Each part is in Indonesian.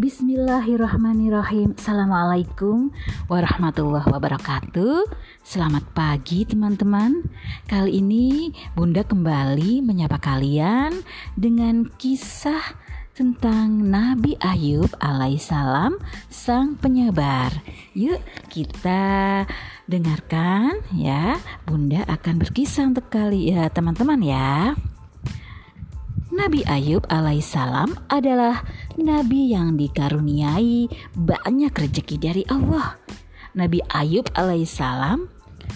Bismillahirrahmanirrahim. Assalamualaikum warahmatullahi wabarakatuh. Selamat pagi teman-teman. Kali ini Bunda kembali menyapa kalian Dengan kisah tentang Nabi Ayub alaihissalam sang penyabar Yuk kita dengarkan ya. Bunda akan berkisah untuk kali ya teman-teman ya Nabi Ayub alaihissalam adalah nabi yang dikaruniai banyak rezeki dari Allah. Nabi Ayub alaihissalam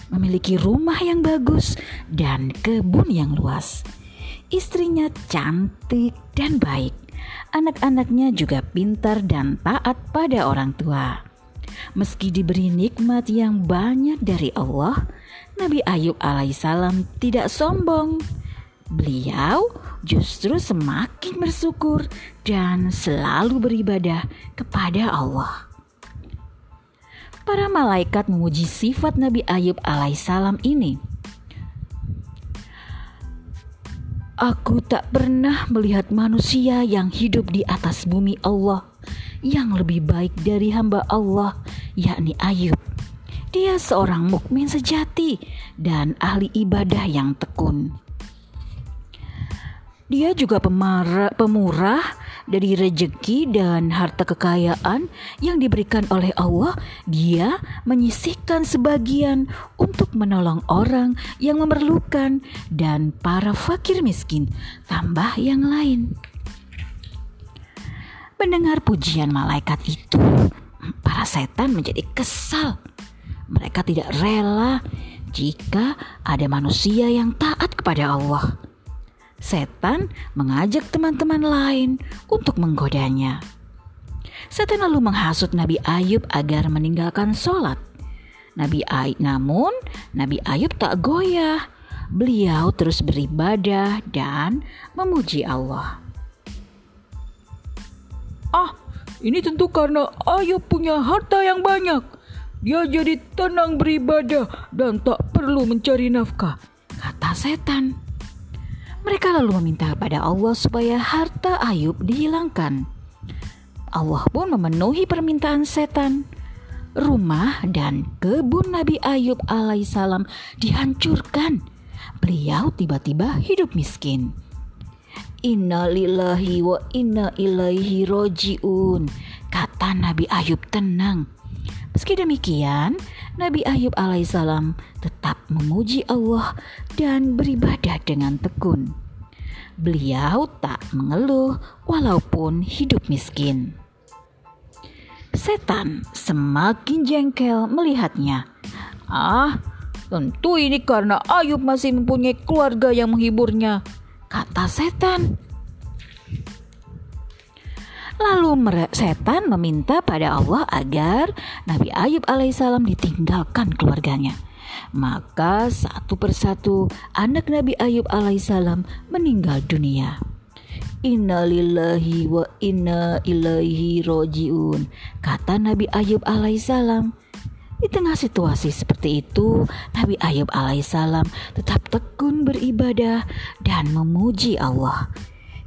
memiliki rumah yang bagus dan kebun yang luas. Istrinya cantik dan baik. Anak-anaknya juga pintar dan taat pada orang tua. Meski diberi nikmat yang banyak dari Allah, Nabi Ayub alaihissalam tidak sombong Beliau justru semakin bersyukur dan selalu beribadah kepada Allah. Para malaikat memuji sifat Nabi Ayub alaihissalam ini. Aku tak pernah melihat manusia yang hidup di atas bumi Allah yang lebih baik dari hamba Allah, yakni Ayub. Dia seorang mukmin sejati dan ahli ibadah yang tekun. Dia juga pemarah, pemurah dari rejeki dan harta kekayaan yang diberikan oleh Allah. Dia menyisihkan sebagian untuk menolong orang yang memerlukan dan para fakir miskin, tambah yang lain. Mendengar pujian malaikat itu, para setan menjadi kesal. Mereka tidak rela jika ada manusia yang taat kepada Allah setan mengajak teman-teman lain untuk menggodanya. Setan lalu menghasut Nabi Ayub agar meninggalkan sholat. Nabi Ayub, namun Nabi Ayub tak goyah. Beliau terus beribadah dan memuji Allah. Ah, ini tentu karena Ayub punya harta yang banyak. Dia jadi tenang beribadah dan tak perlu mencari nafkah, kata setan. Mereka lalu meminta kepada Allah supaya harta Ayub dihilangkan. Allah pun memenuhi permintaan setan. Rumah dan kebun Nabi Ayub alaihissalam dihancurkan. Beliau tiba-tiba hidup miskin. Inna lillahi wa inna ilaihi rojiun. Kata Nabi Ayub tenang. Meski demikian, Nabi Ayub alaihissalam tetap memuji Allah dan beribadah dengan tekun. Beliau tak mengeluh walaupun hidup miskin. Setan semakin jengkel melihatnya. Ah, tentu ini karena Ayub masih mempunyai keluarga yang menghiburnya, kata setan. Lalu setan meminta pada Allah agar Nabi Ayub alaihissalam ditinggalkan keluarganya. Maka satu persatu anak Nabi Ayub alaihissalam meninggal dunia. Innalillahi wa inna ilaihi rojiun kata Nabi Ayub alaihissalam. Di tengah situasi seperti itu, Nabi Ayub alaihissalam tetap tekun beribadah dan memuji Allah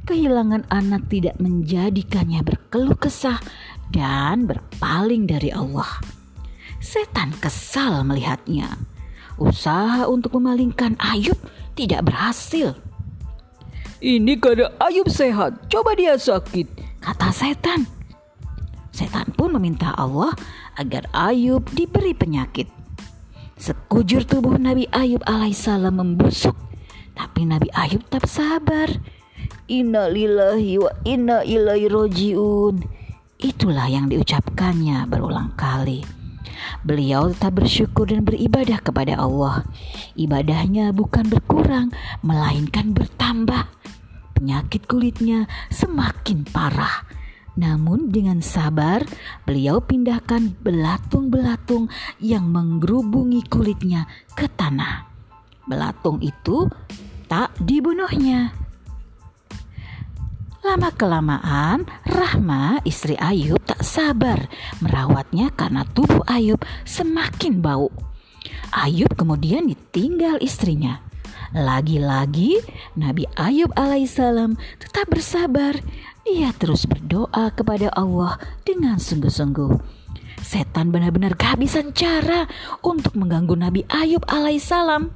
kehilangan anak tidak menjadikannya berkeluh kesah dan berpaling dari Allah. Setan kesal melihatnya. Usaha untuk memalingkan Ayub tidak berhasil. Ini karena Ayub sehat, coba dia sakit, kata setan. Setan pun meminta Allah agar Ayub diberi penyakit. Sekujur tubuh Nabi Ayub alaihissalam membusuk, tapi Nabi Ayub tetap sabar Inna lillahi wa inna ilaihi rojiun. Itulah yang diucapkannya berulang kali. Beliau tetap bersyukur dan beribadah kepada Allah. Ibadahnya bukan berkurang, melainkan bertambah. Penyakit kulitnya semakin parah. Namun dengan sabar, beliau pindahkan belatung-belatung yang menggerubungi kulitnya ke tanah. Belatung itu tak dibunuhnya. Lama-kelamaan, Rahma, istri Ayub, tak sabar merawatnya karena tubuh Ayub semakin bau. Ayub kemudian ditinggal istrinya. Lagi-lagi Nabi Ayub alaihissalam tetap bersabar. Dia terus berdoa kepada Allah dengan sungguh-sungguh. Setan benar-benar kehabisan cara untuk mengganggu Nabi Ayub alaihissalam.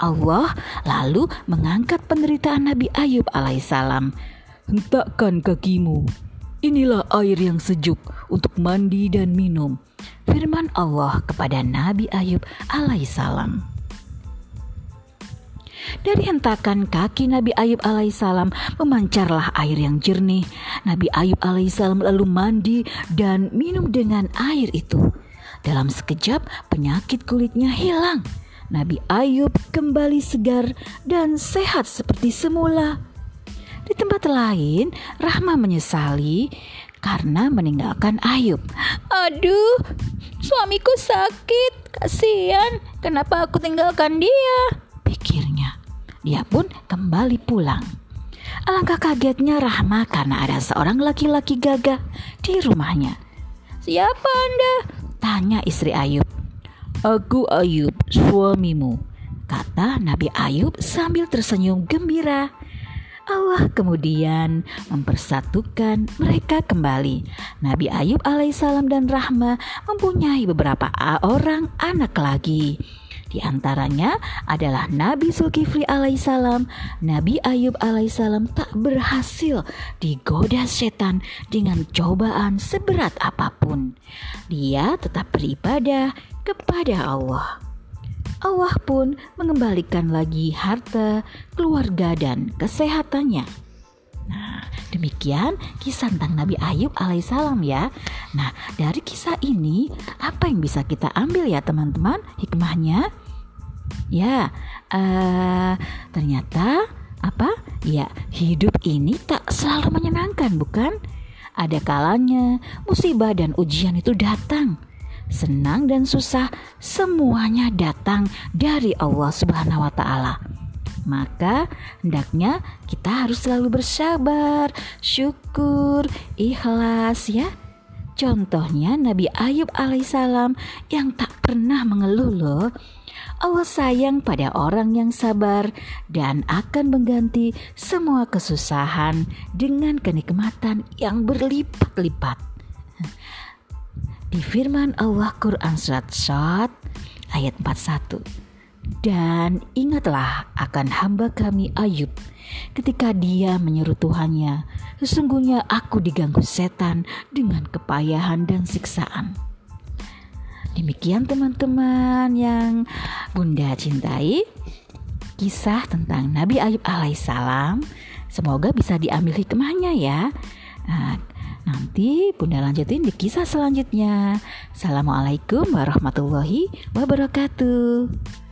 Allah lalu mengangkat penderitaan Nabi Ayub alaihissalam. Hentakkan kakimu. Inilah air yang sejuk untuk mandi dan minum. Firman Allah kepada Nabi Ayub alaihissalam. Dari hentakan kaki Nabi Ayub alaihissalam memancarlah air yang jernih. Nabi Ayub alaihissalam lalu mandi dan minum dengan air itu. Dalam sekejap penyakit kulitnya hilang. Nabi Ayub kembali segar dan sehat seperti semula. Di tempat lain, Rahma menyesali karena meninggalkan Ayub. Aduh, suamiku sakit. Kasihan, kenapa aku tinggalkan dia? Pikirnya. Dia pun kembali pulang. Alangkah kagetnya Rahma karena ada seorang laki-laki gagah di rumahnya. Siapa Anda? Tanya istri Ayub. Aku Ayub, suamimu. Kata Nabi Ayub sambil tersenyum gembira. Allah kemudian mempersatukan mereka kembali. Nabi Ayub alaihissalam dan Rahma mempunyai beberapa orang anak lagi. Di antaranya adalah Nabi Zulkifli alaihissalam. Nabi Ayub alaihissalam tak berhasil digoda setan dengan cobaan seberat apa pun. Dia tetap beribadah kepada Allah. Allah pun mengembalikan lagi harta, keluarga, dan kesehatannya. Nah, demikian kisah tentang Nabi Ayub alaihissalam ya. Nah, dari kisah ini apa yang bisa kita ambil ya teman-teman hikmahnya? Ya, uh, ternyata apa? Ya, hidup ini tak selalu menyenangkan, bukan? Ada kalanya musibah dan ujian itu datang senang dan susah semuanya datang dari Allah Subhanahu wa taala. Maka hendaknya kita harus selalu bersabar, syukur, ikhlas ya. Contohnya Nabi Ayub alaihissalam yang tak pernah mengeluh loh. Allah sayang pada orang yang sabar dan akan mengganti semua kesusahan dengan kenikmatan yang berlipat-lipat di firman Allah Quran Surat Shad ayat 41. Dan ingatlah akan hamba kami Ayub ketika dia menyeru Tuhannya, sesungguhnya aku diganggu setan dengan kepayahan dan siksaan. Demikian teman-teman yang Bunda cintai kisah tentang Nabi Ayub alaihissalam. Semoga bisa diambil hikmahnya ya. Nah, Nanti Bunda lanjutin di kisah selanjutnya. Assalamualaikum warahmatullahi wabarakatuh.